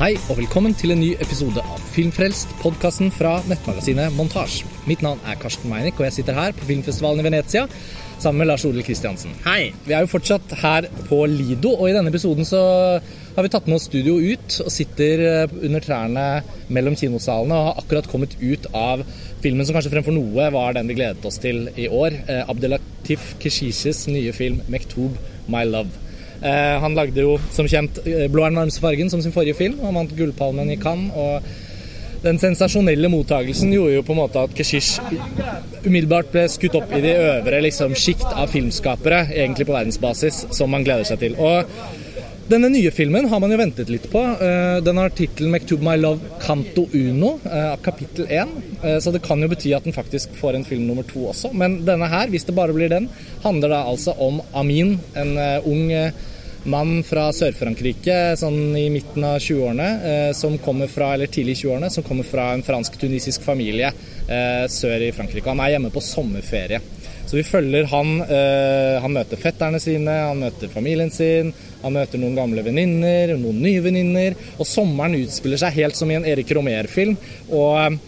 Hei og velkommen til en ny episode av Filmfrelst, podkasten fra nettmagasinet Montasj. Mitt navn er Karsten Meinick, og jeg sitter her på filmfestivalen i Venezia sammen med Lars Ole Kristiansen. Hei! Vi er jo fortsatt her på Lido, og i denne episoden så har vi tatt med oss studio ut og sitter eh, under trærne mellom kinosalene og har akkurat kommet ut av filmen som kanskje fremfor noe var den vi gledet oss til i år. Eh, Abdelatif Keshishes nye film 'Mektub My Love'. Eh, han lagde jo som kjent eh, 'Blå er den varmeste fargen' som sin forrige film. Han vant Gullpalmen i Cannes. og den sensasjonelle mottagelsen gjorde jo på en måte at Keshish umiddelbart ble skutt opp i de øvre liksom, sjikt av filmskapere, egentlig på verdensbasis, som man gleder seg til. Og denne nye filmen har man jo ventet litt på. Eh, den har tittelen 'Mektub My Love Canto Uno', kapittel 1. Så det kan jo bety at den faktisk får en film nummer to også. Men denne her, hvis det bare blir den, handler da altså om Amin, en ung mann fra Sør-Frankrike sånn i midten av 20-årene, som kommer fra, eller tidlig i 20-årene, som kommer fra en fransk-tunisisk familie eh, sør i Frankrike. Han er hjemme på sommerferie. Så vi følger han. Eh, han møter fetterne sine, han møter familien sin, han møter noen gamle venninner, noen nye venninner. Og sommeren utspiller seg helt som i en Erik Romer-film. og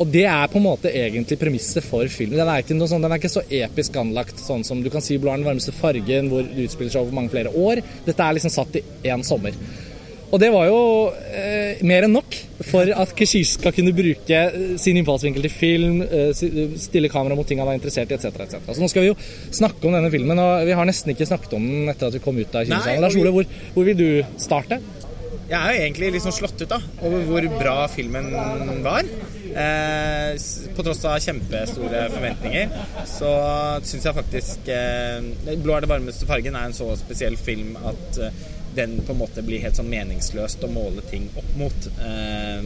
og det er på en måte egentlig premisset for filmen. Den er, ikke noe sånn, den er ikke så episk anlagt sånn som du kan si 'Blå er den varmeste fargen', hvor det utspiller seg over mange flere år. Dette er liksom satt i én sommer. Og det var jo eh, mer enn nok for at Keshish skal kunne bruke sin innfallsvinkel til film, eh, stille kamera mot ting han er interessert i, etc. etc. Så nå skal vi jo snakke om denne filmen, og vi har nesten ikke snakket om den etter at vi kom ut av kinosalen. Lars Ole, hvor, hvor vil du starte? Jeg er jo egentlig litt sånn slått ut da, over hvor bra filmen var. Eh, på tross av kjempestore forventninger, så syns jeg faktisk eh, 'Blå er det varmeste fargen' er en så spesiell film at eh, den på en måte blir helt sånn meningsløst å måle ting opp mot. Eh,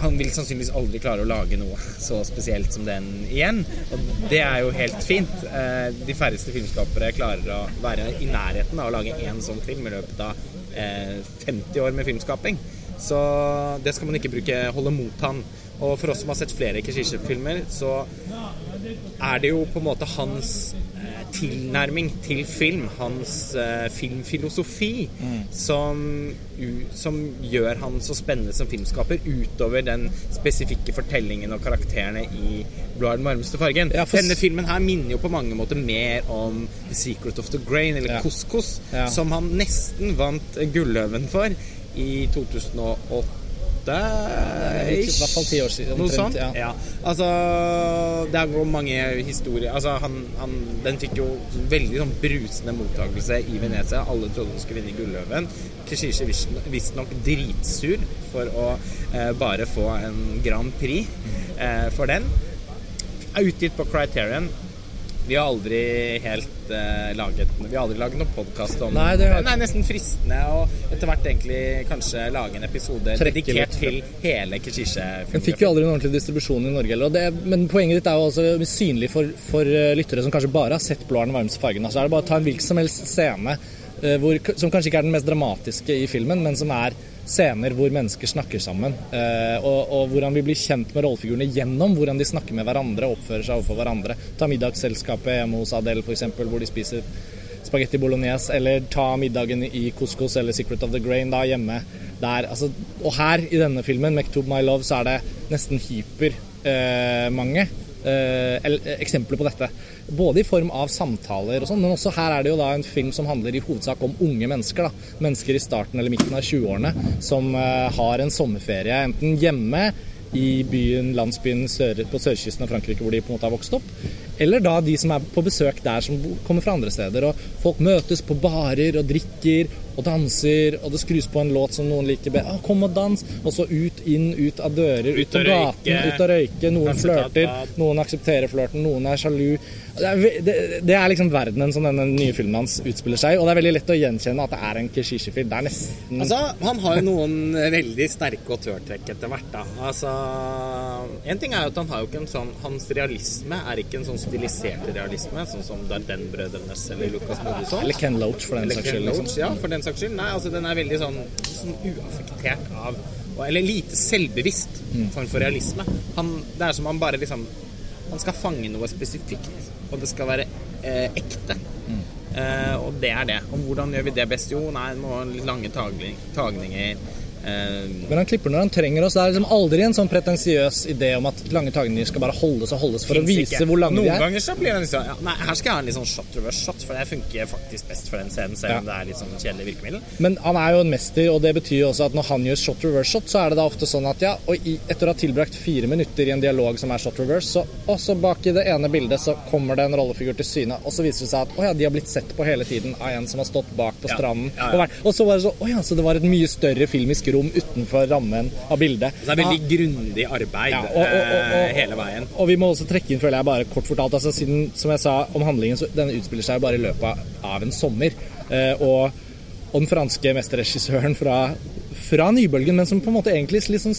han vil sannsynligvis aldri klare å lage noe så spesielt som den igjen. Og det er jo helt fint. Eh, de færreste filmskapere klarer å være i nærheten av å lage én sånn film i løpet av 50 eh, år med filmskaping. Så det skal man ikke bruke holde mot han. Og for oss som har sett flere Keshishe-filmer, så er det jo på en måte hans eh, tilnærming til film, hans eh, filmfilosofi, mm. som, som, gjør han så spennende som filmskaper, utover den spesifikke fortellingen og karakterene i 'Blå er den varmeste fargen'. Ja, for... Denne filmen her minner jo på mange måter mer om 'The Secret of the Grain', eller ja. 'Couscous', ja. som han nesten vant Gulløven for i 2008. I hvert fall ti år siden. Noe sånt? Ja. ja. Altså, det er mange historier altså, han, han, Den fikk jo veldig sånn brusende mottakelse i Venezia. Alle trodde hun skulle vinne Gulløven. Keshishi visstnok dritsur for å eh, bare få en Grand Prix eh, for den. Er utgitt på Criterion. Vi har aldri helt uh, laget Vi har aldri laget noen podkast om Nei, det er Nei, nesten fristende å etter hvert egentlig kanskje lage en episode dedikert til hele Keshishe-filmen. Den fikk jo aldri noen ordentlig distribusjon i Norge heller. Det, men poenget ditt er jo også synlig for, for uh, lyttere som kanskje bare har sett 'Blå er den varmeste fargen'. Altså er det bare å ta en hvilken som helst scene hvor, som kanskje ikke er den mest dramatiske i filmen, men som er scener hvor mennesker snakker sammen. Eh, og, og, hvordan vi blir kjent med rollefigurene gjennom hvordan de snakker med hverandre oppfører seg overfor hverandre. Ta middagsselskapet hjemme hos Adele f.eks., hvor de spiser spagetti bolognese, eller ta middagen i Couscous eller Secret of the Grain da hjemme der. Altså, og her i denne filmen, 'Mektub My Love', så er det nesten hypermange eh, eh, eksempler på dette. Både i form av samtaler og sånn, men også her er det jo da en film som handler i hovedsak om unge mennesker. da. Mennesker i starten eller midten av 20-årene som uh, har en sommerferie enten hjemme i byen, landsbyen sør, på sørkysten av Frankrike hvor de på en måte har vokst opp. Eller da de som er på besøk der, som kommer fra andre steder. og Folk møtes på barer og drikker og danser, og det skrus på en låt som noen liker bedre. Ah, 'Kom og dans!' Og så ut, inn, ut av dører, ut, på gaten, ut og røyke. Noen flørter, noen aksepterer flørten, noen er sjalu. Det er, det, det er, liksom verdenen som denne nye filmen hans utspiller seg i, og det er veldig lett å gjenkjenne at det er en Keshishi-film. Det er nesten Altså, han har jo noen veldig sterke autørtrekk etter hvert, da. Altså En ting er jo at han har jo ikke en sånn Hans realisme er ikke en sånn stilisert realisme, sånn som Darden-brødrenes eller Lucas Modusson. Eller Ken Loach, for den saks skyld. Liksom. Ja, for den saks skyld. Nei, altså den er veldig sånn, sånn uaffektert av Eller lite selvbevisst mm. form for realisme. Han, det er som han bare liksom Han skal fange noe spesifikt, og det skal være eh, ekte. Mm. Eh, og det er det. Og hvordan gjør vi det best? Jo, nei, må lange tagninger. Eh, Men han klipper når han trenger oss. Det er liksom aldri en sånn pretensiøs idé om at lange tagninger skal bare holdes og holdes for å vise ikke. hvor lange Noen de er. Noen ganger så blir det liksom ja, Nei, her skal jeg ha en litt sånn shot reverse shot, for det funker faktisk best for den scenen, selv om det er litt sånn kjedelig virkemiddel. Men han er jo en mester, og det betyr jo også at når han gjør shot reverse shot, så er det da ofte sånn at ja, og etter å ha tilbrakt fire minutter i en dialog som er shot reverse, så også bak i det ene bildet så kommer det en rollefigur til syne, og så viser det seg at å ja, de har blitt sett på hele tiden av en som har stått bak på stranden. ja, ja. Og, vært, og så var det så å ja, så det var et mye større filmisk rom utenfor rammen av bildet. Så det er veldig grundig arbeid Ja, og- og- og- eh, hele veien. Og vi må også trekke inn, føler jeg, bare kort fortalt, altså siden, som jeg sa om handlingen, så denne utspiller seg bare i løpet av- en sommer. Eh, og, og den franske mesterregissøren fra, fra nybølgen, men som på en måte egentlig sånn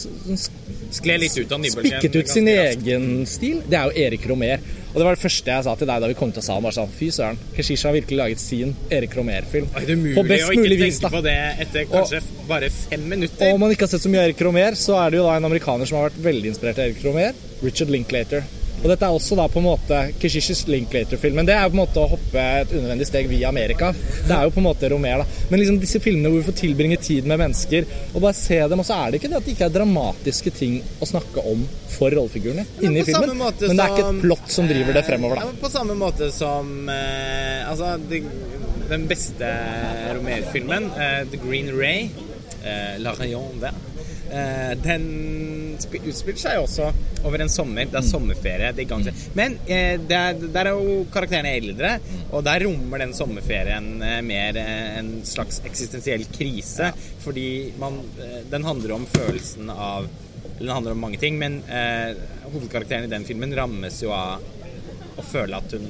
Skled litt ut av spikket ut sin egen stil, det er jo Erik Romer. Og det var det første jeg sa til deg da vi kom til salen, var sånn, fy søren, Keshisha har virkelig laget sin Erik Romer-film. Er umulig På best å ikke mulig vis, på det etter kanskje bare fem minutter? Og om man ikke har sett så mye Erik Romer, så er det jo da en amerikaner som har vært veldig inspirert av Erik Romer, Richard Linklater. Og dette er også da på en måte Kishishis Linklater-filmen. Det er jo på en måte å hoppe et unødvendig steg via Amerika. Det er jo på en måte Romer, da. Men liksom disse filmene hvor vi får tilbringe tid med mennesker og bare se dem, og så er det ikke det at det ikke er dramatiske ting å snakke om for rollefigurene inni i filmen. Men det er ikke et plott som driver det fremover, da. men på samme måte som eh, Altså, det, den beste Romer-filmen, eh, The Green Ray, eh, La Rayon Vert, eh, den utspiller seg også over en sommer. Det er sommerferie. det igangsetter. Men eh, det er, der er jo karakterene eldre, og der rommer den sommerferien eh, mer eh, en slags eksistensiell krise. Fordi man, eh, den handler om følelsen av eller Den handler om mange ting, men eh, hovedkarakteren i den filmen rammes jo av å føle at hun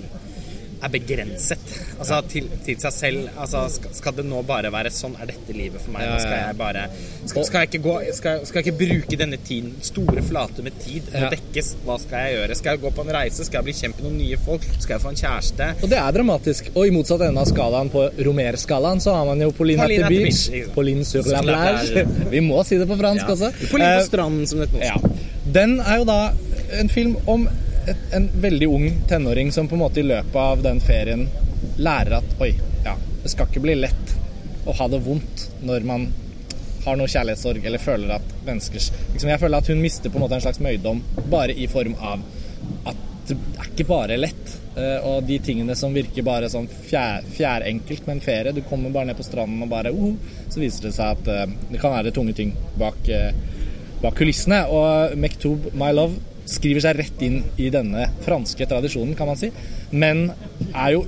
er begrenset. Altså til, til seg selv. Altså, skal, skal det nå bare være sånn? Er dette livet for meg? Nå skal jeg bare Skal, skal, jeg, ikke gå, skal, skal jeg ikke bruke denne tiden, store flater med tid, må Ja. dekkes? Hva skal jeg gjøre? Skal jeg gå på en reise? Skal jeg bli kjent med noen nye folk? Skal jeg få en kjæreste? Og det er dramatisk. Og i motsatt ende av skalaen, på Romer-skalaen, så har man jo Pauline at the Beach. Beach. Pauline sur la plage. Vi må si det på fransk Ja. også. Pauline Eh, på stranden, som det heter. Ja. Den er jo da en film om et, en veldig ung tenåring som på en måte i løpet av den ferien lærer at oi, ja, det skal ikke bli lett å ha det vondt når man har noe kjærlighetssorg eller føler at menneskers liksom Jeg føler at hun mister på en måte en slags møydom bare i form av at det er ikke bare lett. Eh, Og de tingene som virker bare sånn fjær, fjærenkelt med en ferie Du kommer bare ned på stranden og bare uh, Så viser det seg at eh, det kan være tunge ting bak, eh, bak kulissene. Og Mektoub, My Love, skriver seg rett inn i denne franske tradisjonen, kan man si. Men er jo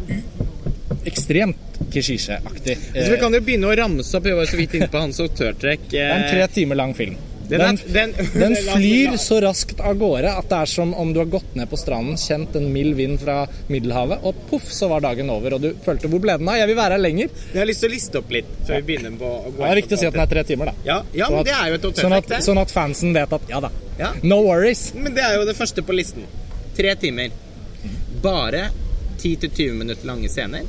ekstremt Keshishe-aktig. Så vi kan jo begynne å ramse opp. Vi var så vidt inne på hans autørtrekk. Det er en tre timer lang film. Den Den, den- den flyr så raskt av gårde at det er som om du har gått ned på stranden, kjent en mild vind fra Middelhavet, og poff, så var dagen over, og du følte hvor ble den av? Jeg vil være her lenger. Jeg har lyst til å liste opp litt før vi begynner på å gå Det er viktig å si at den er tre timer, da. Ja, ja men det er jo et sånn, at, sånn at fansen vet at ja da, Ja. no worries. Men det er jo det første på listen. Tre timer. Bare 10-20 minutter lange scener.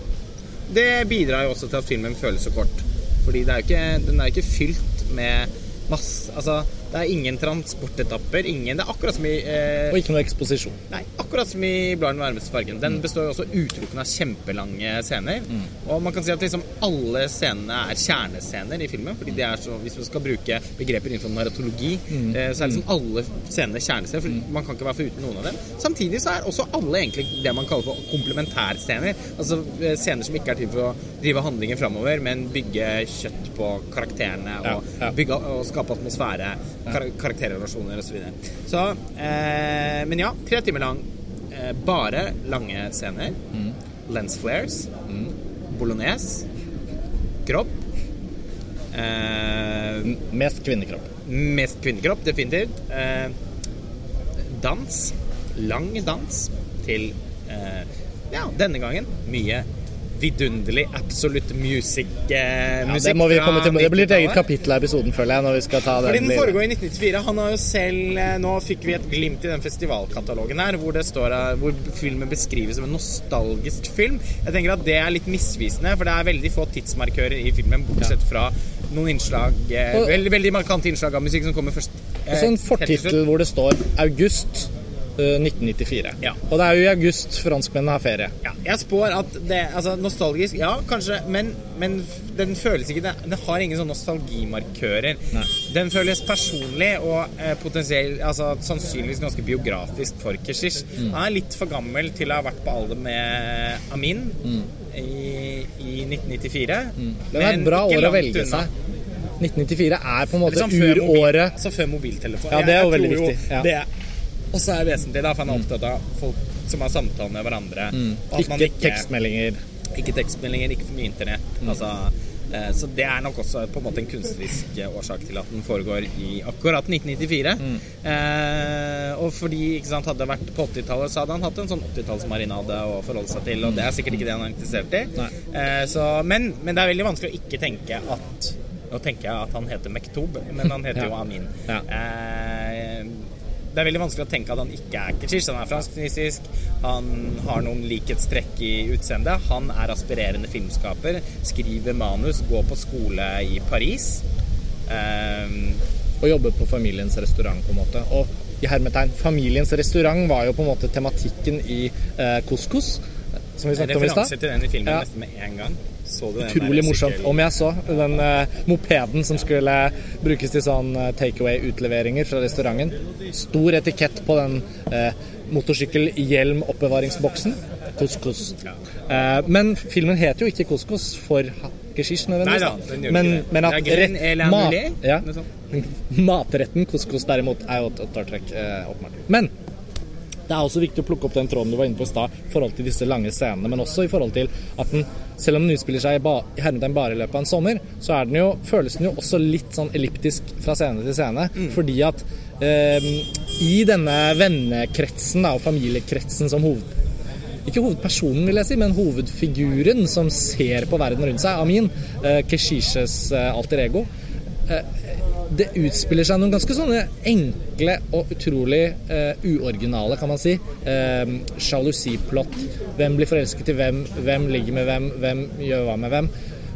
Det bidrar jo også til at filmen føles så kort. Fordi det er ikke, den er jo ikke fylt med masse Altså, det er ingen transportetapper. Ingen Det er akkurat som i eh, Og ikke noe eksposisjon. Nei, akkurat som i 'Bladen den varmeste fargen'. Den består jo også utelukkende av kjempelange scener. Og man kan si at liksom alle scenene er kjernescener i filmen. Fordi det er så, Hvis man skal bruke begreper innenfor narratologi, eh, så er liksom alle scenene kjernescener. For man kan ikke være foruten noen av dem. Samtidig så er også alle egentlig det man kaller for komplementærscener. Altså eh, scener som ikke er til for å drive handlingen framover, men bygge kjøtt på karakterene og, Ja, ja. Bygge, og skape atmosfære, kar karakterrelasjoner osv. Så, videre. så eh, Men ja, tre timer lang. Eh, bare lange scener. Lens flares. Bolognese. Kropp. Eh, Mest kvinnekropp. mest kvinnekropp, definitivt. Eh, dans. Lang dans til eh, Ja, denne gangen mye vidunderlig absolutt music. Eh, Ja, det må vi komme til. Det blir et eget kapittel av episoden, føler jeg, når vi skal ta Fordi den. den foregår i 1994. Han har jo selv eh, Nå fikk vi et glimt i den festivalkatalogen her, hvor det står eh, Hvor filmen beskrives som en nostalgisk film. Jeg tenker at det er litt misvisende, for det er veldig få tidsmarkører i filmen, bortsett fra noen innslag eh, veldig, veldig markante innslag av musikk som kommer først. eh, Og så en slutt. fortittel hvor det står 'August eh, 1994. Ja. Og det er jo i august franskmennene har ferie. Ja, jeg spår at det Altså, nostalgisk, ja, kanskje, men, men den føles ikke Den, har ingen sånne nostalgimarkører. Nei. Den føles personlig og eh, potensielt Altså sannsynligvis ganske biografisk for Keshish. Mm. Han er litt for gammel til å ha vært på alder med Amin i, i 1994. Mm. Det er et bra år å velge unna. seg. 1994 er på en måte Liksom før mobil- uråret. Altså før mobiltelefon. Ja, det er jo veldig viktig, ja. Det også er det vesentlig, da, for han er opptatt av folk som har samtale med hverandre. og Mm. Ikke tekstmeldinger. Ikke tekstmeldinger, ikke for mye internett. Mm. Altså, eh, så det er nok også på en måte en kunstnerisk eh, årsak til at den foregår i akkurat 1994. Mm. Eh, og fordi ikke sant, hadde det vært på 80-tallet, så hadde han hatt en sånn 80-tallsmarinade å forholde seg til, og det er sikkert ikke det han er interessert i. Eh, så, men, men det er veldig vanskelig å ikke tenke at Nå tenker jeg at han heter Mektob, men han heter Ja. jo Amin. Ja. Eh, det er veldig vanskelig å tenke at han ikke er Keshish. Han er fransk-tunisisk, han har noen likhetstrekk i utseendet. Han er aspirerende filmskaper, skriver manus, går på skole i Paris. Um, og jobber på familiens restaurant, på en måte. Og i hermetegn, familiens restaurant var jo på en måte tematikken i eh, Couscous, som vi snakket om i referanse stad. til den i filmen Ja. nesten med en gang. Utrolig morsomt. Om jeg så den uh, mopeden som skulle brukes til sånn eh, takeaway-utleveringer fra restauranten. Stor etikett på den uh, motorsykkel-hjelm-oppbevaringsboksen. Couscous. Uh, men filmen heter jo ikke Couscous for Keshish nødvendigvis. Nei da, da. den gjør men, men at rett- mat- ja. Matretten couscous derimot er jo et åttetallstrekk, eh, åpenbart. Men det er også viktig å plukke opp den tråden du var inne på i stad, i forhold til disse lange scenene, men også i forhold til at den, selv om den utspiller seg i, ba, bare i løpet av en sommer, så er den jo, føles den jo også litt sånn elliptisk fra scene til scene, fordi at eh, i denne vennekretsen da, og familiekretsen som hoved ikke hovedpersonen, vil jeg si, men hovedfiguren som ser på verden rundt seg, Amin, eh, Keshishes eh, alter ego. Eh, det utspiller seg noen ganske sånne enkle og utrolig eh, uoriginale, kan man si. Eh, Sjalusiplott. Hvem blir forelsket i hvem? Hvem ligger med hvem? Hvem gjør hva med hvem?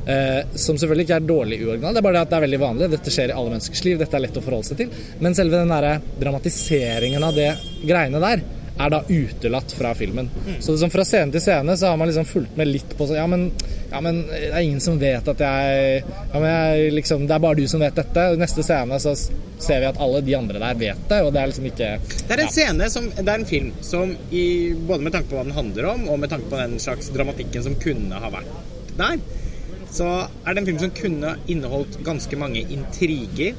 Eh, som selvfølgelig ikke er dårlig uoriginal, det er bare det at det er veldig vanlig. Dette skjer i alle menneskers liv, dette er lett å forholde seg til. Men selve den derre dramatiseringen av det greiene der er da utelatt fra filmen. Så liksom fra scene til scene så har man liksom fulgt med litt på sånn ja men, ja, men det er ingen som vet at jeg Ja, men jeg liksom Det er bare du som vet dette. Og neste scene så ser vi at alle de andre der vet det, og det er liksom ikke Det er en scene som, det er en film som i, både med tanke på hva den handler om, og med tanke på den slags dramatikken som kunne ha vært der, så er det en film som kunne inneholdt ganske mange intriger.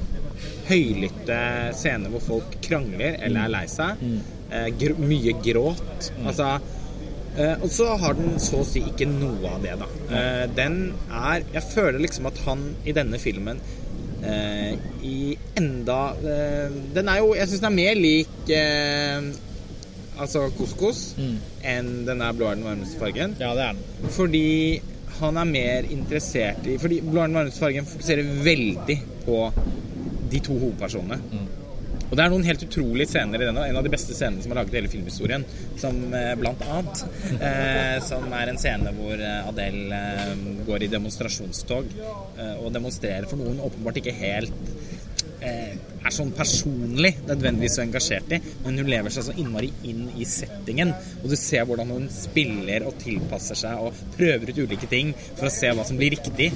Høylytte scener hvor folk krangler eller er lei seg. Eh, gr mye gråt. Altså eh, Og så har den så å si ikke noe av det, da. Eh, den er Jeg føler liksom at han i denne filmen eh, i enda eh, Den er jo Jeg syns den er mer lik eh, altså couscous enn den er blå er den varmeste fargen. Ja, det er den. Fordi han er mer interessert i Fordi blå er den varmeste fargen fokuserer veldig på de to hovedpersonene. Og det er noen helt utrolige scener i denne. En av de beste scenene som har laget i hele filmhistorien. Som eh, blant annet eh, Som er en scene hvor eh, Adele eh, går i demonstrasjonstog eh, og demonstrerer for noen åpenbart ikke helt eh, er sånn personlig nødvendigvis så engasjert i, men hun lever seg så innmari inn i settingen. Og du ser hvordan hun spiller og tilpasser seg og prøver ut ulike ting for å se hva som blir riktig,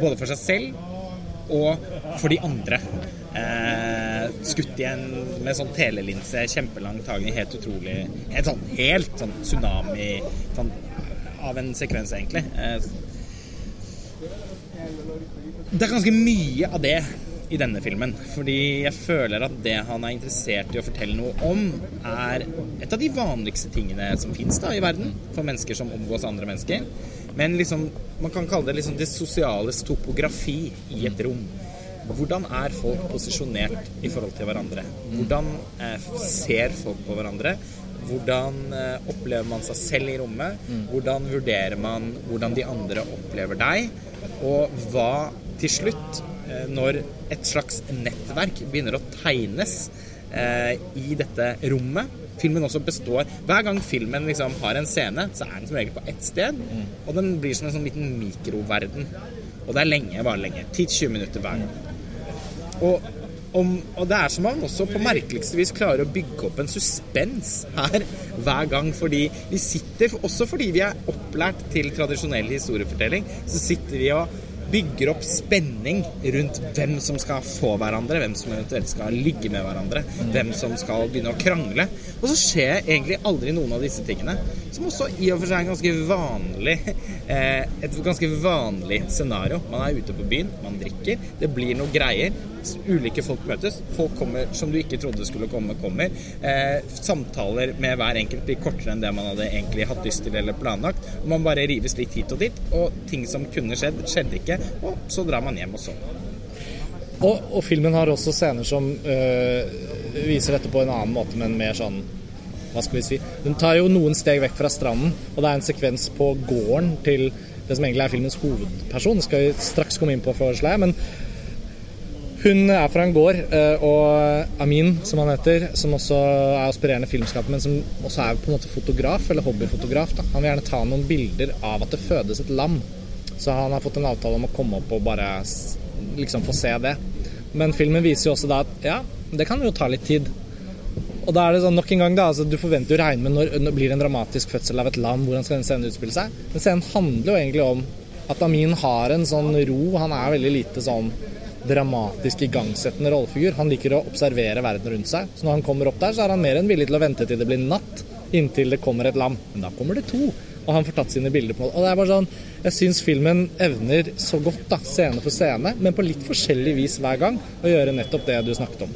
både for seg selv og for de andre. Eh, skutt i en med sånn telelinse, kjempelang tagning, helt utrolig En sånn helt sånn tsunami sånn, av en sekvens, egentlig. Eh, det er ganske mye av det i denne filmen. Fordi jeg føler at det han er interessert i å fortelle noe om, er et av de vanligste tingene som fins i verden for mennesker som omgås andre mennesker. Men liksom, man kan kalle det liksom det sosiales topografi i et rom. Hvordan er folk posisjonert i forhold til hverandre? Hvordan eh, ser folk på hverandre? Hvordan eh, opplever man seg selv i rommet? Hvordan vurderer man hvordan de andre opplever deg? Og hva til slutt, eh, når et slags nettverk begynner å tegnes i dette rommet Filmen også består Hver gang filmen liksom har en scene, så er den som regel på ett sted. Og den blir som en sånn liten mikroverden. Og det er lenge, bare lenge. 10-20 minutter hver gang. Og om, og det er som om han også på merkeligste vis klarer å bygge opp en suspens her hver gang. Fordi vi sitter, også fordi vi er opplært til tradisjonell historiefortelling, så sitter vi og bygger opp spenning rundt hvem som skal få hverandre, hvem som eventuelt skal ligge med hverandre, hvem som skal begynne å krangle. Og så skjer egentlig aldri noen av disse tingene. Som også i og for seg er ganske vanlig, eh, et ganske vanlig scenario. Man er ute på byen, man drikker, det blir noe greier ulike folk møtes. Folk kommer som du ikke trodde skulle komme, kommer. Eh, samtaler med hver enkelt blir kortere enn det man hadde egentlig hatt lyst til eller planlagt. Man bare rives litt hit og dit, og ting som kunne skjedd, skjedde ikke. Og så drar man hjem og sånn. Og, og, filmen har også scener som øh, viser dette på en annen måte, men mer sånn hva skal vi si Hun tar jo noen steg vekk fra stranden, og det er en sekvens på gården til det som egentlig er filmens hovedperson. Det skal vi straks komme inn på, foreslår jeg. Men hun er fra en gård, eh, og Amin, som han heter, som også er aspirerende filmskaper, men som også er på en måte fotograf, eller hobbyfotograf, da. han vil gjerne ta noen bilder av at det fødes et lam. Så han har fått en avtale om å komme opp og bare liksom få se det. Men filmen viser jo også da at ja, det kan jo ta litt tid. Og da er det sånn nok en gang da, altså Du forventer jo regne med når det blir en dramatisk fødsel av et lam. Hvordan skal den scenen utspille seg? Men scenen handler jo egentlig om at Amin har en sånn ro. Han er veldig lite sånn dramatisk igangsettende rollefigur. Han liker å observere verden rundt seg. Så når han kommer opp der, så er han mer enn villig til å vente til det blir natt, inntil det kommer et lam. Men da kommer det to, og han får tatt sine bilder på det. Og det er bare sånn Jeg syns filmen evner så godt, da, scene for scene, men på litt forskjellig vis hver gang, å gjøre nettopp det du snakket om.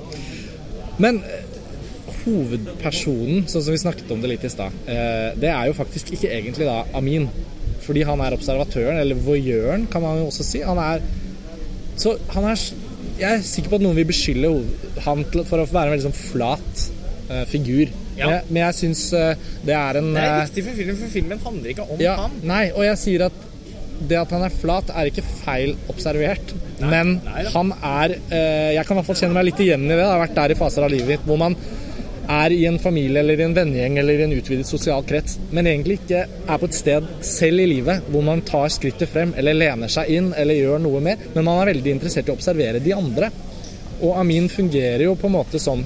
Men eh, hovedpersonen, sånn som vi snakket om det litt i stad, eh, det er jo faktisk ikke egentlig da Amin. Fordi han er observatøren, eller voyeuren, kan man jo også si. Han er så han er Jeg er sikker på at noen vil beskylde han for å være en veldig sånn flat uh, figur. Ja. Men, men jeg syns uh, det er en Det er eh, viktig for filmen, for filmen handler ikke om ja, han. Nei, og jeg sier at det at han er flat, er ikke feil observert. Nei, men nei, han er Jeg kan i hvert fall kjenne meg litt igjen i det. Jeg har vært der i faser av livet mitt hvor man er i en familie eller i en vennegjeng eller i en utvidet sosial krets, men egentlig ikke er på et sted selv i livet hvor man tar skrittet frem eller lener seg inn eller gjør noe mer, men man er veldig interessert i å observere de andre. Og Amin fungerer jo på en måte som,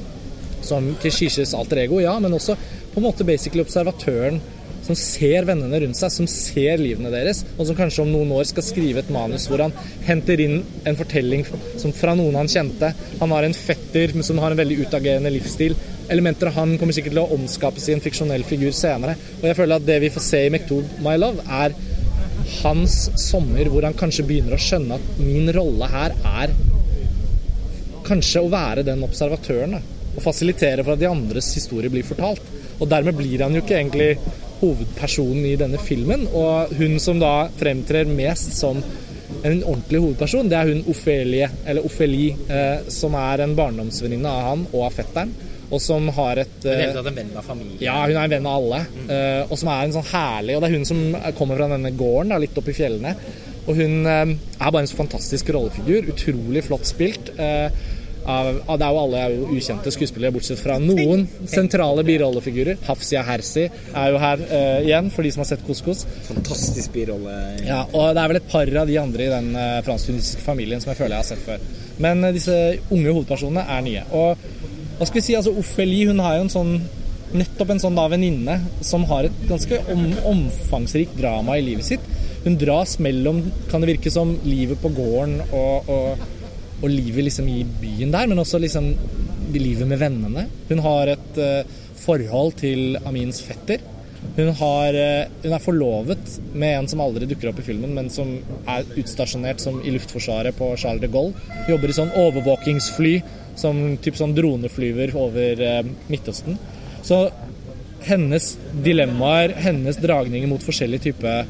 som Keshishes alter ego, ja, men også på en måte basically observatøren som ser vennene rundt seg, som ser livene deres, og som kanskje om noen år skal skrive et manus hvor han henter inn en fortelling som fra noen han kjente. Han har en fetter som har en veldig utagerende livsstil elementer av han kommer sikkert til å omskapes i en fiksjonell figur senere. Og jeg føler at det vi får se i Mektob My Love, er hans sommer hvor han kanskje begynner å skjønne at min rolle her er kanskje å være den observatøren. Og fasilitere for at de andres historie blir fortalt. Og dermed blir han jo ikke egentlig hovedpersonen i denne filmen. Og hun som da fremtrer mest som en ordentlig hovedperson, det er hun Ofelie, eller Ofeli, eh, som er en barndomsvenninne av han og av fetteren og som har et Hun er en venn av familien? Ja, hun er en venn av alle. Mm. Uh, og som er en sånn herlig Og det er hun som kommer fra denne gården, da, litt oppe i fjellene. Og hun uh, er bare en så fantastisk rollefigur. Utrolig flott spilt. Av, det er jo alle er jo ukjente skuespillere, bortsett fra noen sentrale birollefigurer. Hafsia Hersi er jo her uh, igjen, for de som har sett Koskos. Fantastisk birolle. Ja, og det er vel et par av de andre i den uh, fransk-tunisiske familien som jeg føler jeg har sett før. Men uh, disse unge hovedpersonene er nye. Og hva skal vi si, altså Ophelie hun har jo en sånn nettopp en sånn da venninne som har et ganske om, omfangsrikt drama i livet sitt. Hun dras mellom, kan det virke som, livet på gården og, og, og livet liksom i byen der, men også liksom livet med vennene. Hun har et uh, forhold til Amins fetter. Hun, har, uh, hun, er forlovet med en som aldri dukker opp i filmen, men som er utstasjonert som i Luftforsvaret på Charles de Gaulle. Jobber i sånn overvåkingsfly som typ sånn droneflyver over eh, Midtøsten. Så hennes dilemmaer, hennes dragninger mot forskjellige typer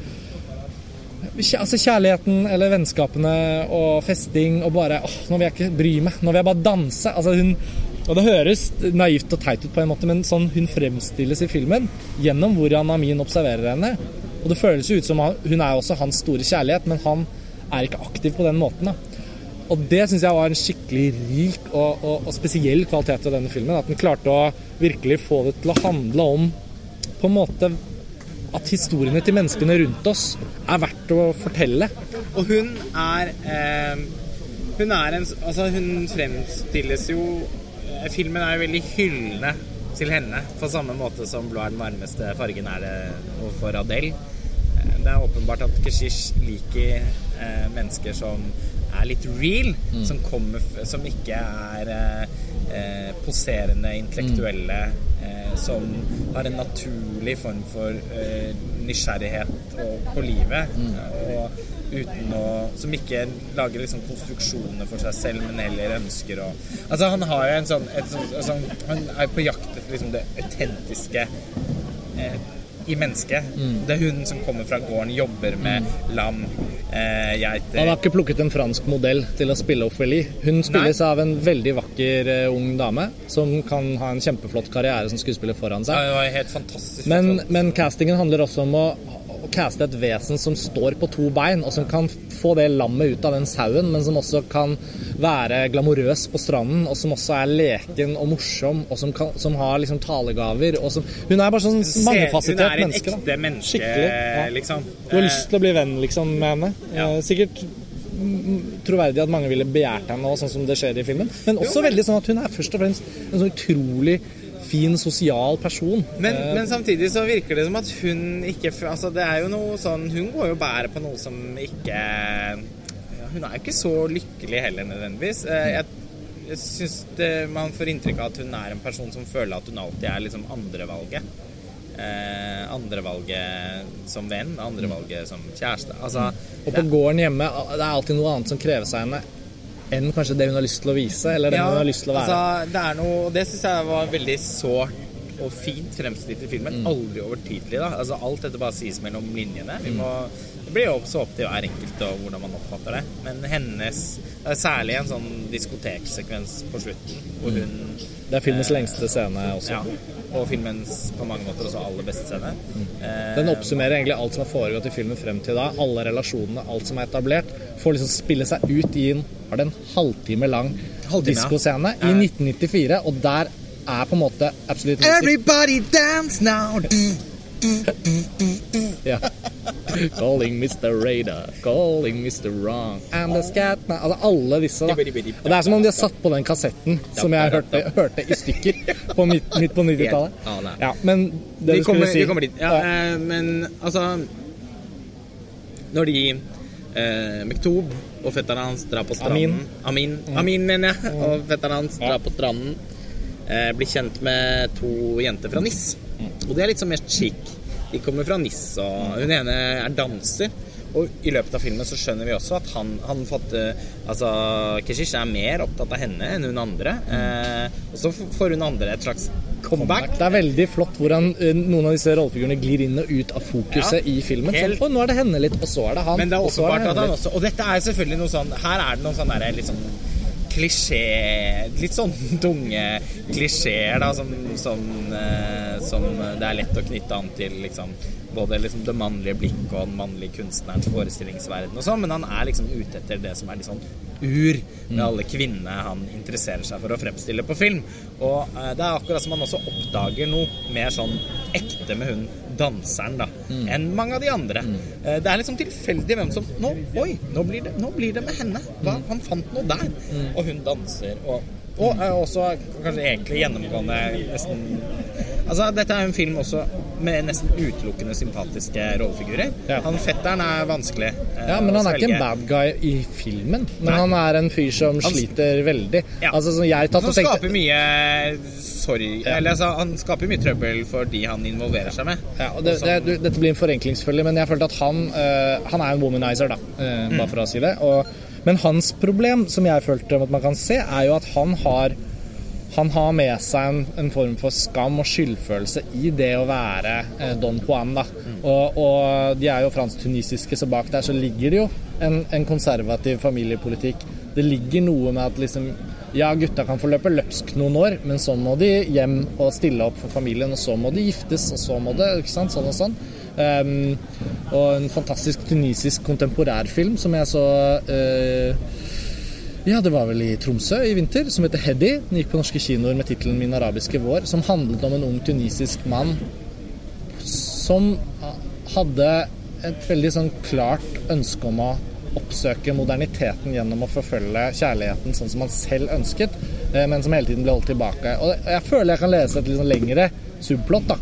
Altså kjærligheten eller vennskapene og festing og bare åh, nå vil jeg ikke bry meg. Nå vil jeg bare danse. Altså hun og det høres naivt og teit ut, på en måte, men sånn hun fremstilles i filmen gjennom hvordan Amin observerer henne. Og det føles jo ut som hun er også hans store kjærlighet, men han er ikke aktiv på den måten. da. Og det syns jeg var en skikkelig rik og, og, og, spesiell kvalitet ved denne filmen. At den klarte å virkelig få det til å handle om på en måte at historiene til menneskene rundt oss er verdt å fortelle. Og hun er eh, Hun er en Altså, hun fremstilles jo eh, Filmen er jo veldig hyllende til henne, på samme måte som blå er den varmeste fargen er det overfor Adele. Eh, Det er åpenbart at Keshish liker eh, mennesker som er litt real, som, kommer, som ikke er eh, eh, poserende intellektuelle, eh, som har en naturlig form for eh, nysgjerrighet og, på livet. Og uten å Som ikke lager liksom konstruksjoner for seg selv, men heller ønsker å Altså, han har jo en sånn, et sånn sånn Han er på jakt etter liksom det autentiske eh, i mennesket. Det er hun som kommer fra gården, jobber med lam, eh, geiter Han har ikke plukket en fransk modell til å spille Ophelie. Hun spilles av en veldig vakker uh, ung dame som kan ha en kjempeflott karriere som skuespiller foran seg. Ja, det var helt fantastisk. Men, men castingen handler også om å caste et vesen som står på to bein, og som kan få det lammet ut av den sauen, men som også kan være glamorøs på stranden, og som også er leken og morsom, og som, kan, som har liksom talegaver. Og som, hun er bare sånn Se- menneske. Hun er en menneske. ekte menneske, ja. liksom. Du har lyst til å bli venn liksom, med henne. Ja. Eh, Sikkert troverdig at mange ville begjært henne, og sånn som det skjer i filmen. Men også veldig sånn at hun er først og fremst en sånn utrolig fin, sosial person. Men, Eh, men samtidig så virker det som at hun ikke Altså, det er jo noe sånn Hun går jo og bærer på noe som ikke Hun er jo ikke så lykkelig heller, nødvendigvis. Eh, Jeg, jeg syns man får inntrykk av at hun er en person som føler at hun alltid er liksom andrevalget. Eh, andrevalget som venn, andrevalget som kjæreste. Altså og på gården hjemme det er alltid noe annet som krever seg henne enn kanskje det hun har lyst til å vise, eller det hun har lyst til å være. Altså, det er noe, det syns jeg var veldig sårt og fint fremstilt i filmen. Mm. Aldri overtydelig. da Altså Alt dette bare sies mellom linjene. Vi Mm. må, det blir jo også opp til hver enkelt og hvordan man oppfatter det. Men hennes det er Særlig en sånn diskoteksekvens på slutten hvor hun det er filmens lengste scene også. Ja. Og filmens på mange måter også aller beste scene. Mm. Den oppsummerer egentlig alt som har foregått i filmen frem til da. Alle relasjonene, alt som er etablert. Får liksom spille seg ut i en, har det en halvtime lang diskoscene ja. i 1994, og der er på en måte Absolute Music Everybody dance now! Ja. Calling Mr. Radar, calling Mr. Wrong And the scat man. Altså alle disse, da. Og det er som om de har satt på den kassetten som jeg hørte, hørte i stykker på midt, midt på 90-tallet. Ja, men det Vi kommer, skulle si vi kommer dit. Ja, eh, men altså Når de eh, Mektob og fetteren hans drar på stranden Amin, Amin, mener jeg. Og fetteren hans drar på stranden. Eh, blir kjent med to jenter fra NIS. Og det er litt sånn mer chic. De kommer fra NIS, og hun ene er danser. Og i løpet av filmen så skjønner vi også at han, han fatter Altså, Keshish er mer opptatt av henne enn hun andre. Eh, og så får hun andre et slags comeback. Det er veldig flott hvordan eh, noen av disse rollefigurene glir inn og ut av fokuset Ja, i filmen. helt- Sånn, «Å, nå er det henne litt, og så er det han. Men det er åpenbart at han også Og dette er selvfølgelig noe sånn Her er det noen sånne der, litt sånn klisjé Litt sånn tunge klisjeer, da, som, som, eh, som det er lett å knytte an til liksom både liksom det mannlige blikket og den mannlige kunstnerens forestillingsverden og sånn, men han er liksom ute etter det som er litt sånn ur med alle kvinnene han interesserer seg for å fremstille på film. Og eh, det er akkurat som han også oppdager noe mer sånn ekte med hun danseren, da, enn mange av de andre. Eh, det er liksom tilfeldig hvem som Nå, oi, nå blir det, nå blir det med henne. Da, Han fant noe der. Og hun danser. Og, og er også kanskje egentlig gjennomgående nesten Altså, dette er en film også med nesten utelukkende sympatiske rollefigurer. Ja. Han fetteren er vanskelig eh, Ja, men han er ikke en bad guy i filmen. Men Nei. han er en fyr som Han- sliter veldig. Ja. Altså, som jeg tatt Han tenkte skaper mye sorg Eller altså, han skaper mye trøbbel for de han involverer seg med. Ja, og det, Og som- det, du- dette blir en forenklingsfølge, men jeg følte at han uh, Han er en womanizer, da, eh, bare for å si det. Og, men hans problem, som jeg følte at man kan se, er jo at han har han har med seg en, en form for skam og skyldfølelse i det å være eh, Don Juan. Da. Og, og de er jo fransk-tunisiske, så bak der så ligger det jo en, en konservativ familiepolitikk. Det ligger noe med at liksom Ja, gutta kan få løpe løpsk noen år, men så må de hjem og stille opp for familien, og så må de giftes, og så må det Ikke sant? Sånn og sånn. Um, og en fantastisk tunisisk kontemporærfilm som jeg så eh, ja, det var vel i Tromsø i vinter, som heter Heddy. Den gikk på norske kinoer med tittelen 'Min arabiske vår', som handlet om en ung tunisisk mann som hadde et veldig sånn klart ønske om å oppsøke moderniteten gjennom å forfølge kjærligheten sånn som han selv ønsket, eh, men som hele tiden ble holdt tilbake. Og jeg føler jeg kan lese et litt sånn lengre subplott da,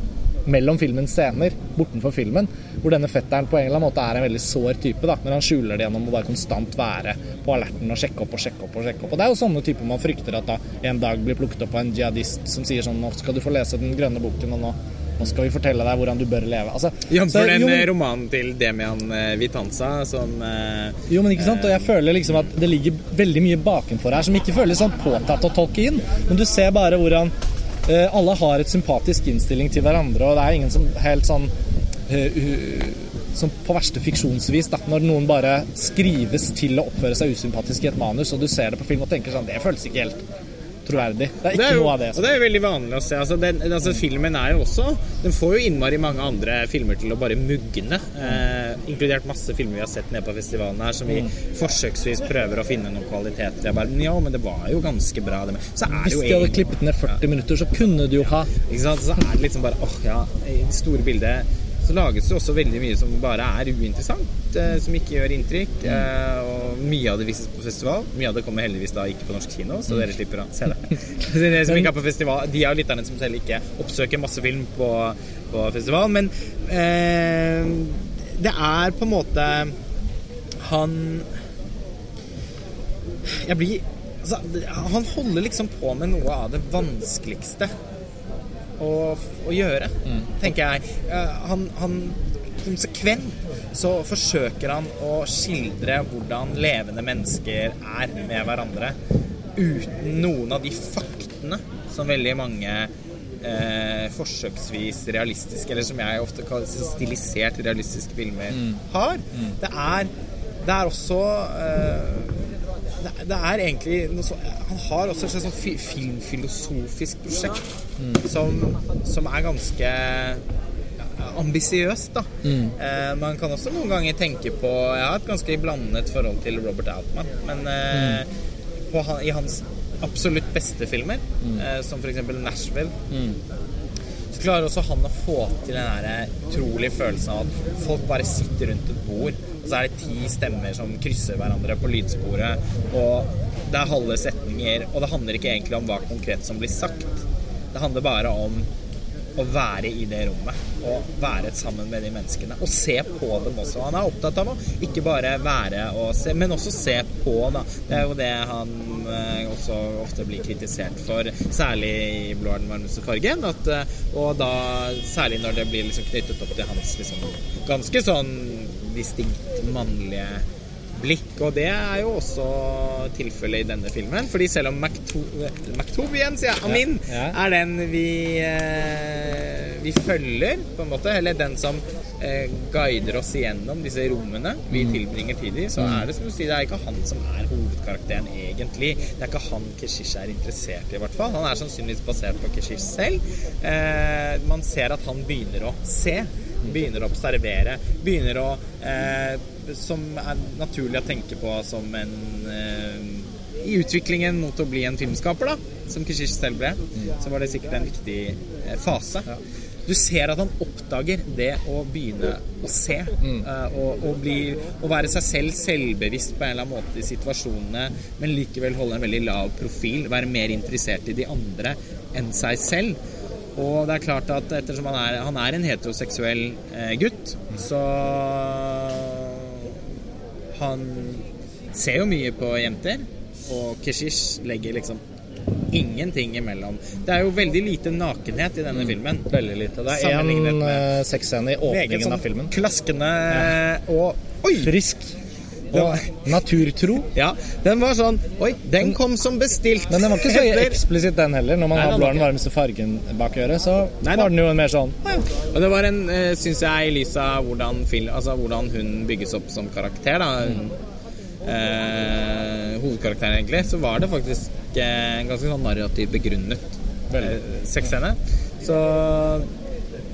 mellom filmens scener, bortenfor filmen, hvor denne fetteren på en eller annen måte er en veldig sår type, da, når han skjuler det gjennom å bare konstant være på alerten og sjekke opp og sjekke opp. Og sjekke opp. Og det er jo sånne typer man frykter at da en dag blir plukket opp av en jihadist som sier sånn Nå skal du få lese den grønne boken, og nå, nå skal vi fortelle deg hvordan du bør leve. Altså, Jf. så- den jo, eh, romanen til Demian eh, Vitanza som eh, Jo, men ikke sant? Og jeg føler liksom at det ligger veldig mye bakenfor her som ikke føles sånn påtatt å tolke inn. Men du ser bare hvordan alle har et sympatisk innstilling til hverandre, og det er ingen som helt sånn eh, som på verste fiksjonsvis, da, når noen bare skrives til å oppføre seg usympatisk i et manus, og du ser det på film og tenker sånn Det føles ikke helt troverdig. Det er ikke det er jo, noe av det. Og det er jo veldig vanlig å se. Altså, den, altså, filmen er jo også Den får jo innmari mange andre filmer til å bare mugne. Eh, inkludert masse filmer vi har sett nede på festivalen her, som vi Mm. forsøksvis prøver å finne noen kvaliteter. i. bare, ja, men det var jo ganske bra. Det. Så er det Hvis jo de hadde klippet ned 40 minutter, så kunne du jo ha Ikke sant? Så er det liksom bare åh ja, i det store bildet så lages det også veldig mye som bare er uinteressant, eh, som ikke gjør inntrykk. Eh, og mye av det vises på festival. Mye av det kommer heldigvis da ikke på norsk kino, så dere slipper å se det. Så dere som ikke er på festival, De av lytterne som selv ikke oppsøker masse film på, på festival. Men eh, det er på en måte Han Jeg blir altså, Han holder liksom på med noe av det vanskeligste å, å gjøre, tenker jeg. Eh, Han, han konsekvent så forsøker han å skildre hvordan levende mennesker er med hverandre uten noen av de faktene som veldig mange eh, forsøksvis realistiske, eller som jeg ofte kaller stilisert realistiske filmer, har. Det er, det er også eh, det, er egentlig så, Han har også et slags sånn filmfilosofisk prosjekt som, som er ganske ambisiøst, da. Eh, man kan også noen ganger tenke på Jeg har et ganske blandet forhold til Robert Altman, men eh, på, i hans absolutt beste filmer, eh, som f.eks. Nashville så klarer også han å få til den der utrolige følelsen av at folk bare sitter rundt et bord, så er det ti stemmer som krysser hverandre på lydsporet, og det er halve setninger, og det handler ikke egentlig om hva konkret som blir sagt. Det handler bare om å være i det rommet og være sammen med de menneskene. Og se på dem også. Han er opptatt av å ikke bare være og se, men også se på. Da. Det er jo det han eh, også ofte blir kritisert for, særlig i 'Blå er den varmeste fargen'. At, eh, og da særlig når det blir liksom knyttet opp til hans liksom, ganske sånn distinkt mannlige blikk, og det er jo også tilfellet i denne filmen. Fordi selv om Mactub sier jeg, Amin, Ja, ja. er den vi, eh, vi følger, på en måte, eller den som eh, guider oss igjennom disse rommene vi Mm. tilbringer tid i, så er det som du sier, det er ikke han som er hovedkarakteren egentlig. Det er ikke han Keshish er interessert i, i hvert fall. Han er sannsynligvis basert på Keshish selv. Eh, man ser at han begynner å se. Begynner å observere. Begynner å eh, Som er naturlig å tenke på som en eh, I utviklingen mot å bli en filmskaper, da, som Kishish selv ble, så var det sikkert en viktig eh, fase. Du ser at han oppdager det å begynne å se. Mm. og, og, bli, å være seg selv selvbevisst på en eller annen måte i situasjonene, men likevel holde en veldig lav profil. Være mer interessert i de andre enn seg selv. Og det er klart at ettersom han er, han er en heteroseksuell eh, gutt, så Han ser jo mye på jenter, og Keshish legger liksom ingenting imellom. Det er jo veldig lite nakenhet i denne filmen. veldig lite. Det er én uh, sexscene i åpningen av filmen. klaskende og Oi! Frisk og naturtro. Ja, den var sånn Oi, den kom som bestilt. Men den var ikke så eksplisitt, den heller. Når man Nei, har den varmeste fargen bak øret, så Nei, var den jo en mer sånn Og det var en, eh, syns jeg, i lys av hvordan, altså, hvordan hun bygges opp som karakter, da. Mm. eh, hovedkarakteren, egentlig, så var det faktisk eh, en ganske sånn narrativ begrunnet eh, sexscene. Så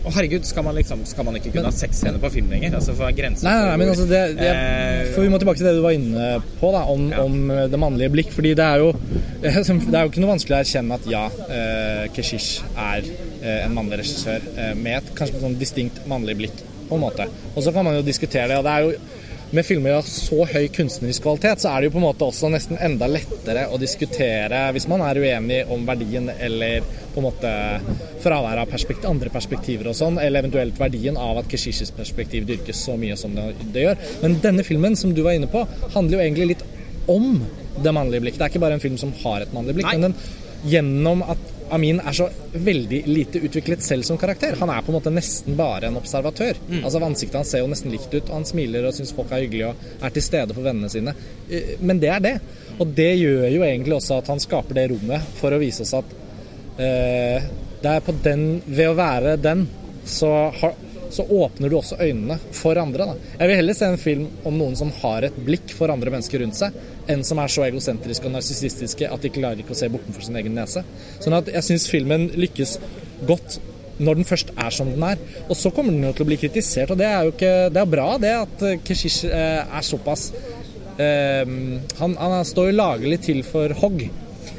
Å, herregud, skal man liksom Skal man ikke kunne ha sexscener på film lenger? Altså, for grensen Nei, nei, nei, men altså det, det Eh, For vi må tilbake til det du var inne på, da, om, Ja. om det mannlige blikk. Fordi det er jo Det er jo ikke noe vanskelig å erkjenne at ja, eh, Keshish er eh, en mannlig regissør eh, med et kanskje sånn distinkt mannlig blikk, på en måte. Og så kan man jo diskutere det, og det er jo med filmer av så høy kunstnerisk kvalitet, så er det jo på en måte også nesten enda lettere å diskutere hvis man er uenig om verdien eller på en måte fravær av perspektiv, andre perspektiver og sånn, eller eventuelt verdien av at Keshishis perspektiv dyrkes så mye som det, det gjør. Men denne filmen, som du var inne på, handler jo egentlig litt om det mannlige blikk. Det er ikke bare en film som har et mannlig blikk, Nei. men den, gjennom at Amin er så veldig lite utviklet selv som karakter. Han er på en måte nesten bare en observatør. Altså Ansiktet hans ser jo nesten likt ut. og Han smiler og syns folk er hyggelige og er til stede for vennene sine. Eh, Men det er det. Og det gjør jo egentlig også at han skaper det rommet for å vise oss at eh, det er på den Ved å være den, så, har, så åpner du også øynene for andre. Da. Jeg vil heller se en film om noen som har et blikk for andre mennesker rundt seg, enn som er så egosentriske og narsissistiske at de klarer ikke å se bortenfor sin egen nese. Sånn at jeg syns filmen lykkes godt når den først er som den er. Og så kommer den jo til å bli kritisert, og det er jo ikke, det er bra det at eh, Keshish eh, er såpass eh, han, han står jo lagelig til for hogg.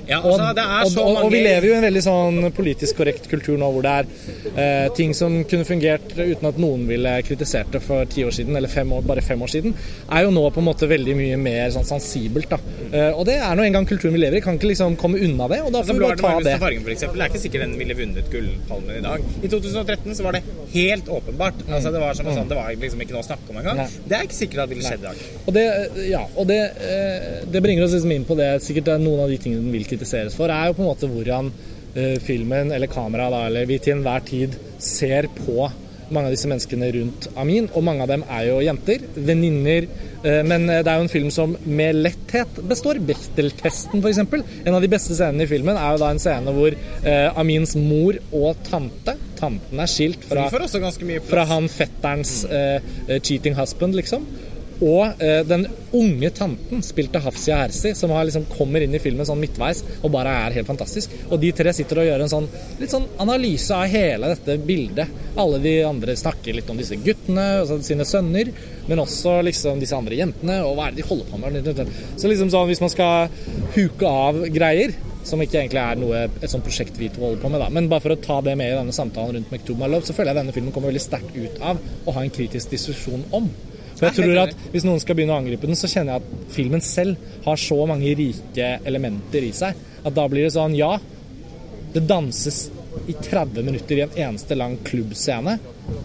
Ja, Og, altså, det og, så og, og vi lever jo i en veldig sånn politisk korrekt kultur nå hvor det er eh, ting som kunne fungert uten at noen ville kritisert det for ti år siden, eller fem år, bare fem år siden, er jo nå på en måte veldig mye mer sånn sensibelt. da. Eh, og det er nå en gang kulturen vi lever i. Kan ikke liksom komme unna det, og da Altså, får vi bare ta det. fargen, for eksempel. Det er ikke sikkert den ville vunnet Gullpalmen i dag. I 2013 så var det helt åpenbart. Altså, det var som sånn, det var liksom ikke noe å snakke om engang. Det er ikke sikkert at det ville skjedd i dag. Og det, ja, og det, eh, det bringer oss liksom inn på det sikkert er noen av de tingene den vil kritiseres for, er jo på en måte hvordan eh, filmen eller kameraet eller vi til enhver tid ser på mange av disse menneskene rundt Amin, og mange av dem er jo jenter, venninner, eh, men det er jo en film som med letthet består. Bechtel-testen, f.eks. En av de beste scenene i filmen er jo da en scene hvor eh, Amins mor og tante Tanten er skilt fra fra han fetterens eh, eh, cheating husband, liksom. Og eh, den unge tanten, spilt av Hafsia Hersi, som liksom, kommer inn i filmen sånn midtveis og bare er helt fantastisk. Og de tre sitter og gjør en sånn litt sånn analyse av hele dette bildet. Alle de andre snakker litt om disse guttene, og sine sønner, men også liksom disse andre jentene, og hva er det de holder på med? Så liksom sånn, hvis man skal huke av greier, som ikke egentlig er noe, et sånt prosjekt vi to holder på med, da. Men bare for å ta det med i denne samtalen rundt Maktub My Love, så føler jeg denne filmen kommer veldig sterkt ut av å ha en kritisk diskusjon om. For jeg tror at hvis noen skal begynne å angripe den, så kjenner jeg at filmen selv har så mange rike elementer i seg at da blir det sånn Ja, det danses i 30 minutter i en eneste lang klubbscene.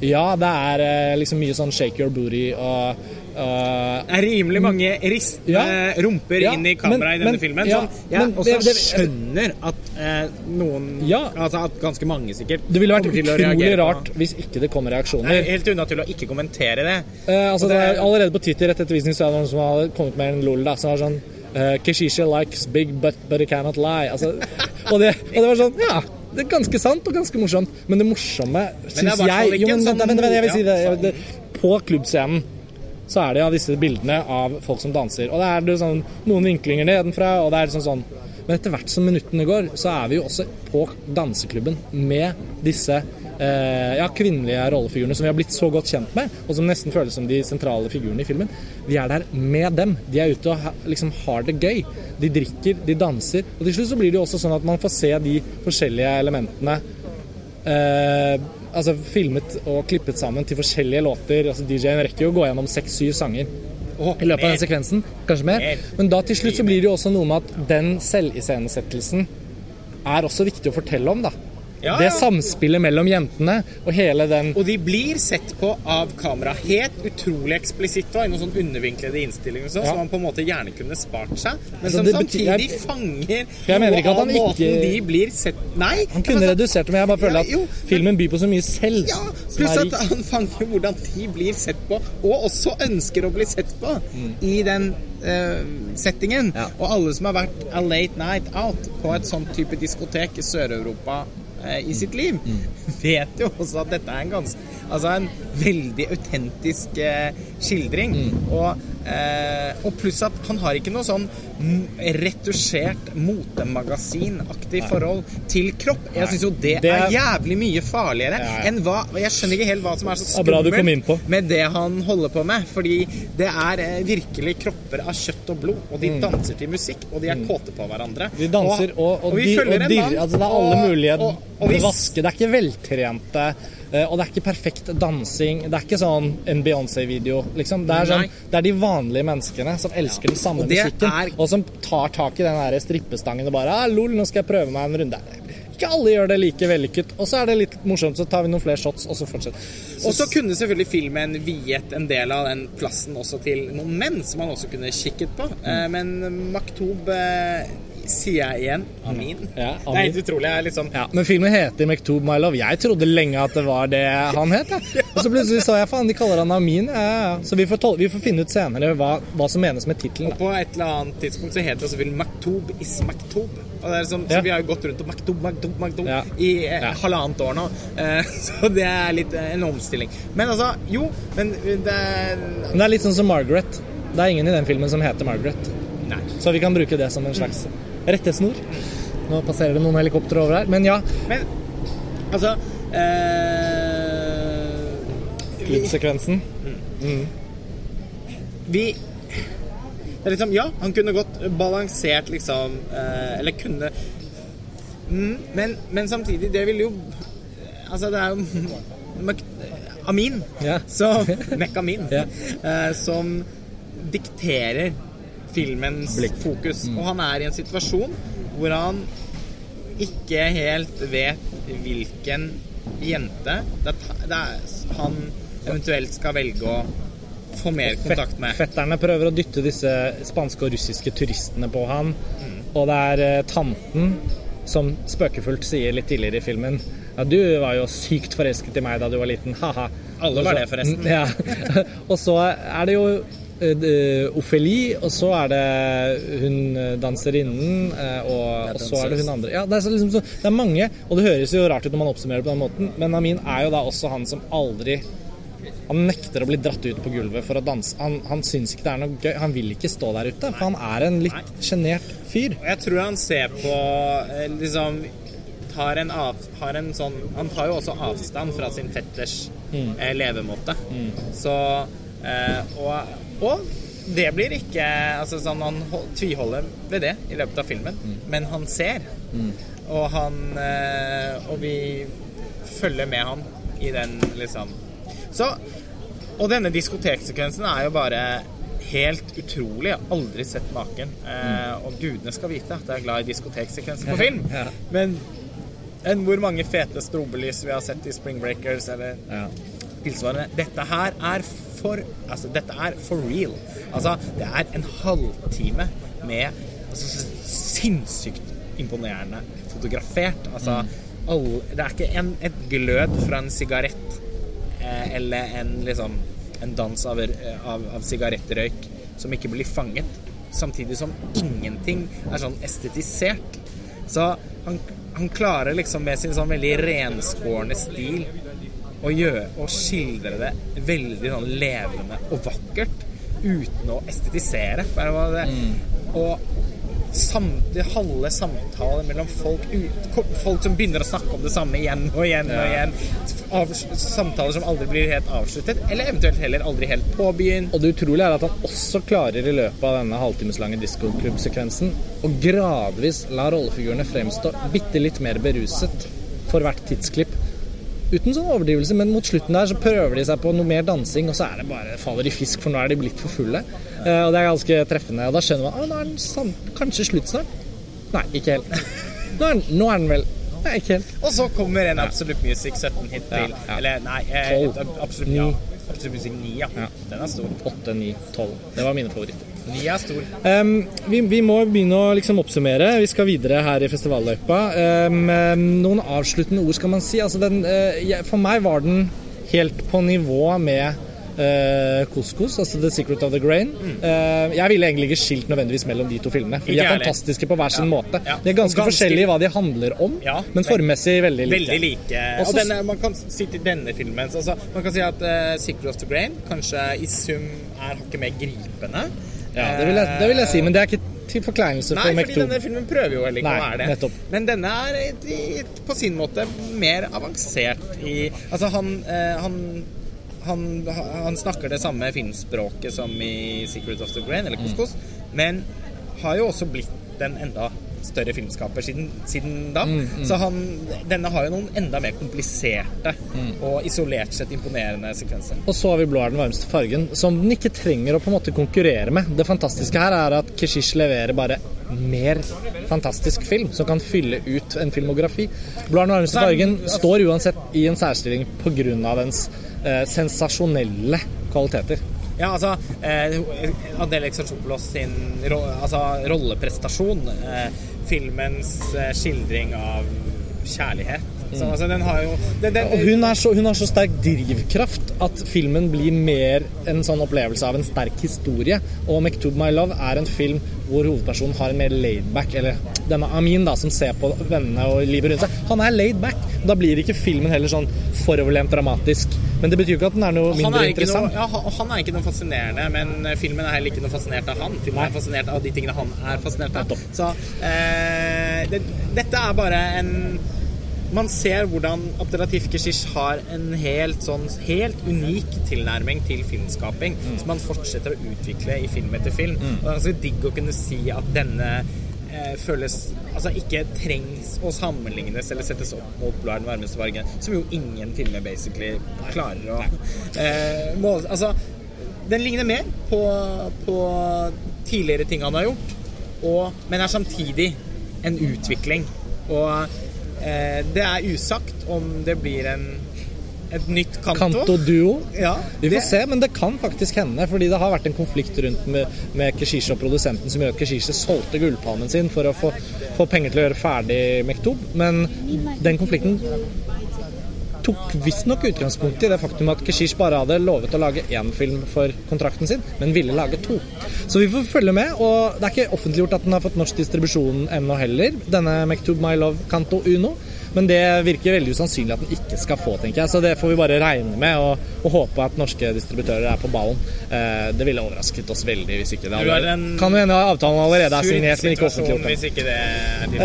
Ja, det er eh, liksom mye sånn shake your booty og, og Det er rimelig mange ristende Ja. rumper Ja, inn i kameraet i denne men- filmen. ja, som jeg men også det- det- skjønner at eh, noen Ja. Altså at ganske mange sikkert Det ville vært utrolig rart hvis ikke det Det reaksjoner. er helt unaturlig å ikke kommentere det. Uh, altså, det det- er, allerede på Twitter etter ettervisning så er det noen som har kommet med en lol da, som er sånn uh, Keshisha likes big butt, but he cannot lie. Altså, og, det, og det var sånn Ja, det er ganske sant og ganske morsomt, men det morsomme det syns jeg jo, men, sånn- vent, vent, vent, jeg vil si det, det På klubbscenen så er det jo disse bildene av folk som danser. Og det er det sånn, noen vinklinger nedenfra, og det er sånn sånn Men etter hvert som minuttene går, så er vi jo også på danseklubben med disse eh, ja, kvinnelige rollefigurene som vi har blitt så godt kjent med, og som nesten føles som de sentrale figurene i filmen. Vi er der med dem. De er ute og liksom har det gøy. De drikker, de danser. Og til slutt så blir det jo også sånn at man får se de forskjellige elementene eh, altså filmet og klippet sammen til forskjellige låter. Altså DJ-en rekker jo å gå gjennom seks-syv sanger i løpet av den sekvensen. Kanskje mer. Men da til slutt så blir det jo også noe med at den selviscenesettelsen er også viktig å fortelle om, da. Ja, Det ja. samspillet mellom jentene og hele den Og de blir sett på av kamera helt utrolig eksplisitt og i noen sånn undervinklede innstillinger også, sånn, Ja. som man på en måte gjerne kunne spart seg, men Altså, som det betyr- samtidig jeg- fanger jeg mener ikke at noe han måten ikke- de blir sett Nei! Han kunne altså- redusert det, men jeg bare føler at jo, men- filmen byr på så mye selv. Ja, pluss at han fanger hvordan de blir sett på, og også ønsker å bli sett på i den eh, settingen. Ja. Og alle som har vært a late night out på et sånt type diskotek i Sør-Europa eh, i sitt liv, vet jo også at dette er en ganske Altså en veldig autentisk eh, skildring. Og, eh, og pluss at han har ikke noe sånn retusjert motemagasinaktig forhold til kropp. Jeg syns jo det, Det er jævlig mye farligere Ja, ja. enn hva Jeg skjønner ikke helt hva som er så skummelt med det han holder på med. Fordi det er eh, virkelig kropper av kjøtt og blod, og de danser til musikk, og de er kåte på hverandre. Mm. De danser og, og, vi de, følger og en mann, Altså, det er alle og- mulige og- og vi- vaske. Det er ikke veltrente. Eh, Og det er ikke perfekt dansing. Det er ikke sånn en Beyoncé-video, liksom. Det sånn, det er de vanlige menneskene som elsker den samme Og musikken, er- og som tar tak i den der strippestangen og bare ah, 'Lol, nå skal jeg prøve meg en runde'. Ikke alle gjør det like vellykket. Og så er det litt morsomt, så tar vi noen flere shots, og så fortsetter Og så kunne selvfølgelig filmen viet en del av den plassen også til noen menn, som man også kunne kikket på. Mm. Men Maktub eh, sier jeg igjen. Amin. Ja, Det er helt utrolig. Jeg er liksom Ja, Men filmen heter Mektub My Love. Jeg trodde lenge at det var det han het. jeg. Og så plutselig sa jeg faen, de kaller han Amin. Ja, ja, ja. Så vi får, vi får finne ut senere hva, hva som menes med tittelen. På et eller annet tidspunkt så heter det selvfølgelig Maktoub is Maktoub. Er liksom, Ja. Så vi har jo gått rundt og Maktoub, Maktoub, Maktoub Ja. i eh, Ja. halvannet år nå. Eh, så det er litt eh, en omstilling. Men altså, jo, men det Men det er litt sånn som Margaret. Det er ingen i den filmen som heter Margaret. Nei. Så vi kan bruke det som en slags rettesnor. Nå passerer det noen helikoptre over her. Men ja, Men altså eh, vi, Mm. vi det er liksom, Ja, han kunne godt balansert liksom eh, Eller kunne mm, men, men samtidig, det vil jo Altså, det er jo Amin, Ja. så Mekamin, Ja. eh, som dikterer filmens Blikk. fokus. Mm. Og han er i en situasjon hvor han ikke helt vet hvilken jente det er, det er han eventuelt skal velge å få mer kontakt med. Fetterne prøver å dytte disse spanske og russiske turistene på han. Og det er eh, tanten som spøkefullt sier litt tidligere i filmen Ja, du var jo sykt forelsket i meg da du var liten. Ha-ha. Alle var det, forresten. Ja. og så er det jo Ophelie, og så er det hun eh, danserinnen, eh, og, og så er det hun andre. Ja, det er, så liksom så, det er mange, og det høres jo rart ut når man oppsummerer det på den måten, men Amin er jo da også han som aldri han nekter å bli dratt ut på gulvet for å danse. Han, han syns ikke det er noe gøy. Han vil ikke stå der ute, for han er en litt sjenert fyr. Jeg tror han ser på eh, liksom tar en av, har en sånn Han tar jo også avstand fra sin fetters eh, levemåte. Så eh, og, og det blir ikke altså sånn, Han tviholder ved det i løpet av filmen, men han ser. Og han eh, Og vi følger med han i den, liksom. Så Og denne diskoteksekvensen er jo bare helt utrolig. Jeg har aldri sett maken. Eh, og gudene skal vite at jeg er glad i diskoteksekvenser på film. Men enn hvor mange fete strobelys vi har sett i Spring Breakers eller Ja. Tilsvarende. Dette her er for Altså, dette er for real. Altså, det er en halvtime med altså, sinnssykt imponerende fotografert. Altså, alle, det er ikke en, et glød fra en sigarett eh, eller en liksom en dans av, av, av sigarettrøyk som ikke blir fanget. Samtidig som ingenting er sånn estetisert. Så han, han klarer liksom med sin sånn veldig renskårne stil å gjøre og skildre det veldig sånn levende og vakkert uten å estetisere. Det, Og sam, halve samtaler mellom folk ut, Folk som begynner å snakke om det samme igjen og igjen og igjen. Av, samtaler som aldri blir helt avsluttet, eller eventuelt heller aldri helt påbegynt. Og det utrolige er at han også klarer i løpet av denne halvtimeslange diskoklubbsekvensen å gradvis la rollefigurene fremstå bitte litt mer beruset for hvert tidsklipp. Uten sånn overdrivelse, men mot slutten der så prøver de seg på noe mer dansing, og så er det bare faller i fisk, for nå er de blitt for fulle. Eh, og det er ganske treffende. Og da skjønner man at nå er den kanskje slutt snart. Nei, ikke helt. Nå er den, nå er den vel Nei, ikke helt. Og så kommer en Absolute Music 17-hit til. Ja, ja. Eller nei, eh, Tolv. Absolutt, ja. Absolute Music 9, ja. Ja. Den er stor. 8, 9, 12. Det var mine favoritter. 9 er stor. Um, vi, vi må begynne å liksom oppsummere. Vi skal videre her i festivalløypa. Um, noen avsluttende ord, skal man si. Altså, den, uh, for meg var den helt på nivå med uh, Couscous, altså The Secret of the Grain. Uh, jeg ville egentlig ikke skilt nødvendigvis mellom de to filmene. For de er fantastiske på hver sin Ja. måte. Ja. De er ganske, ganske- forskjellige i hva de handler om, Ja, men formmessig veldig like. Veldig like. Også- Og denne, man kan si til denne filmen altså, Man kan si at uh, Secret of the Grain kanskje i sum er hakket mer gripende. Ja, det vil, jeg, det vil jeg si, men det er ikke til forkleinelse Nei, for fordi Mektoub. denne filmen prøver jo heller ikke Nei, å være det. nettopp. Men denne er på sin måte mer avansert i Altså, han, eh, han han, han snakker det samme filmspråket som i 'Secret of the Grain', eller Couscous, men har jo også blitt en enda større filmskaper siden, siden da. Så han, denne har jo noen enda mer kompliserte og isolert sett imponerende sekvenser. Og så har vi 'Blå er den varmeste fargen', som den ikke trenger å på en måte konkurrere med. Det fantastiske her er at Keshish leverer bare mer fantastisk film, som kan fylle ut en filmografi. 'Blå er den varmeste fargen' står uansett i en særstilling pga. dens eh, sensasjonelle kvaliteter. Ja, altså eh, Adele Exarchopoulos sin ro altså, rolleprestasjon. Eh, filmens eh, skildring av kjærlighet. Så, altså, den har jo den, den, Og hun, er så, hun har så sterk drivkraft at filmen blir mer en sånn opplevelse av en sterk historie. Og 'Mektub My Love' er en film hvor hovedpersonen har en mer laidback Eller denne Amin, da, som ser på vennene og livet rundt seg. Han er laidback. Da blir ikke filmen heller sånn foroverlent dramatisk. Men det betyr jo ikke at den er noe han mindre er, interessant. noe, ja, han- er ikke noe fascinerende, men eh, filmen er heller ikke noe fascinert av han. Filmen er fascinert av de tingene han er fascinert av. Så eh, det, dette er bare en Man ser hvordan Abdelatif Keshish har en helt sånn helt unik tilnærming til filmskaping, som han fortsetter å utvikle i film etter film. Og det er ganske digg å kunne si at denne eh, føles Altså ikke trengs å sammenlignes eller settes opp mot 'Blå er den varmeste fargen', som jo ingen filmer basically klarer å eh, måle Altså, den ligner mer på, på tidligere ting han har gjort, og, men er samtidig en utvikling. Og eh, det er usagt om det blir en, et nytt kanto. Kanto-duo. Ja, Vi får se, men det kan faktisk hende, fordi det har vært en konflikt rundt med, med Keshisha og produsenten som gjør at Keshisha solgte gullpalmen sin for å få, få penger til å gjøre ferdig Mektob. Men den konflikten tok visstnok utgangspunkt i det faktum at Keshish bare hadde lovet å lage én film for kontrakten sin, men ville lage to. Så vi får følge med, og det er ikke offentliggjort at den har fått norsk distribusjon ennå heller, denne Mektob My Love Kanto Uno. Men det virker veldig usannsynlig at den ikke skal få, tenker jeg. Så det får vi bare regne med, og, og håpe at norske distributører er på ballen. Eh, det ville overrasket oss veldig hvis ikke det hadde Kan jo hende avtalen allerede er signert, men ikke offentliggjort.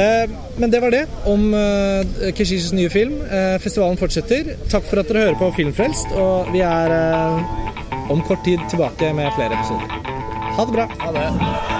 Eh, men det var det om eh, Keshishis nye film. Eh, festivalen fortsetter. Takk for at dere hører på Filmfrelst, og vi er eh, om kort tid tilbake med flere episoder. Ha det bra. Ha det.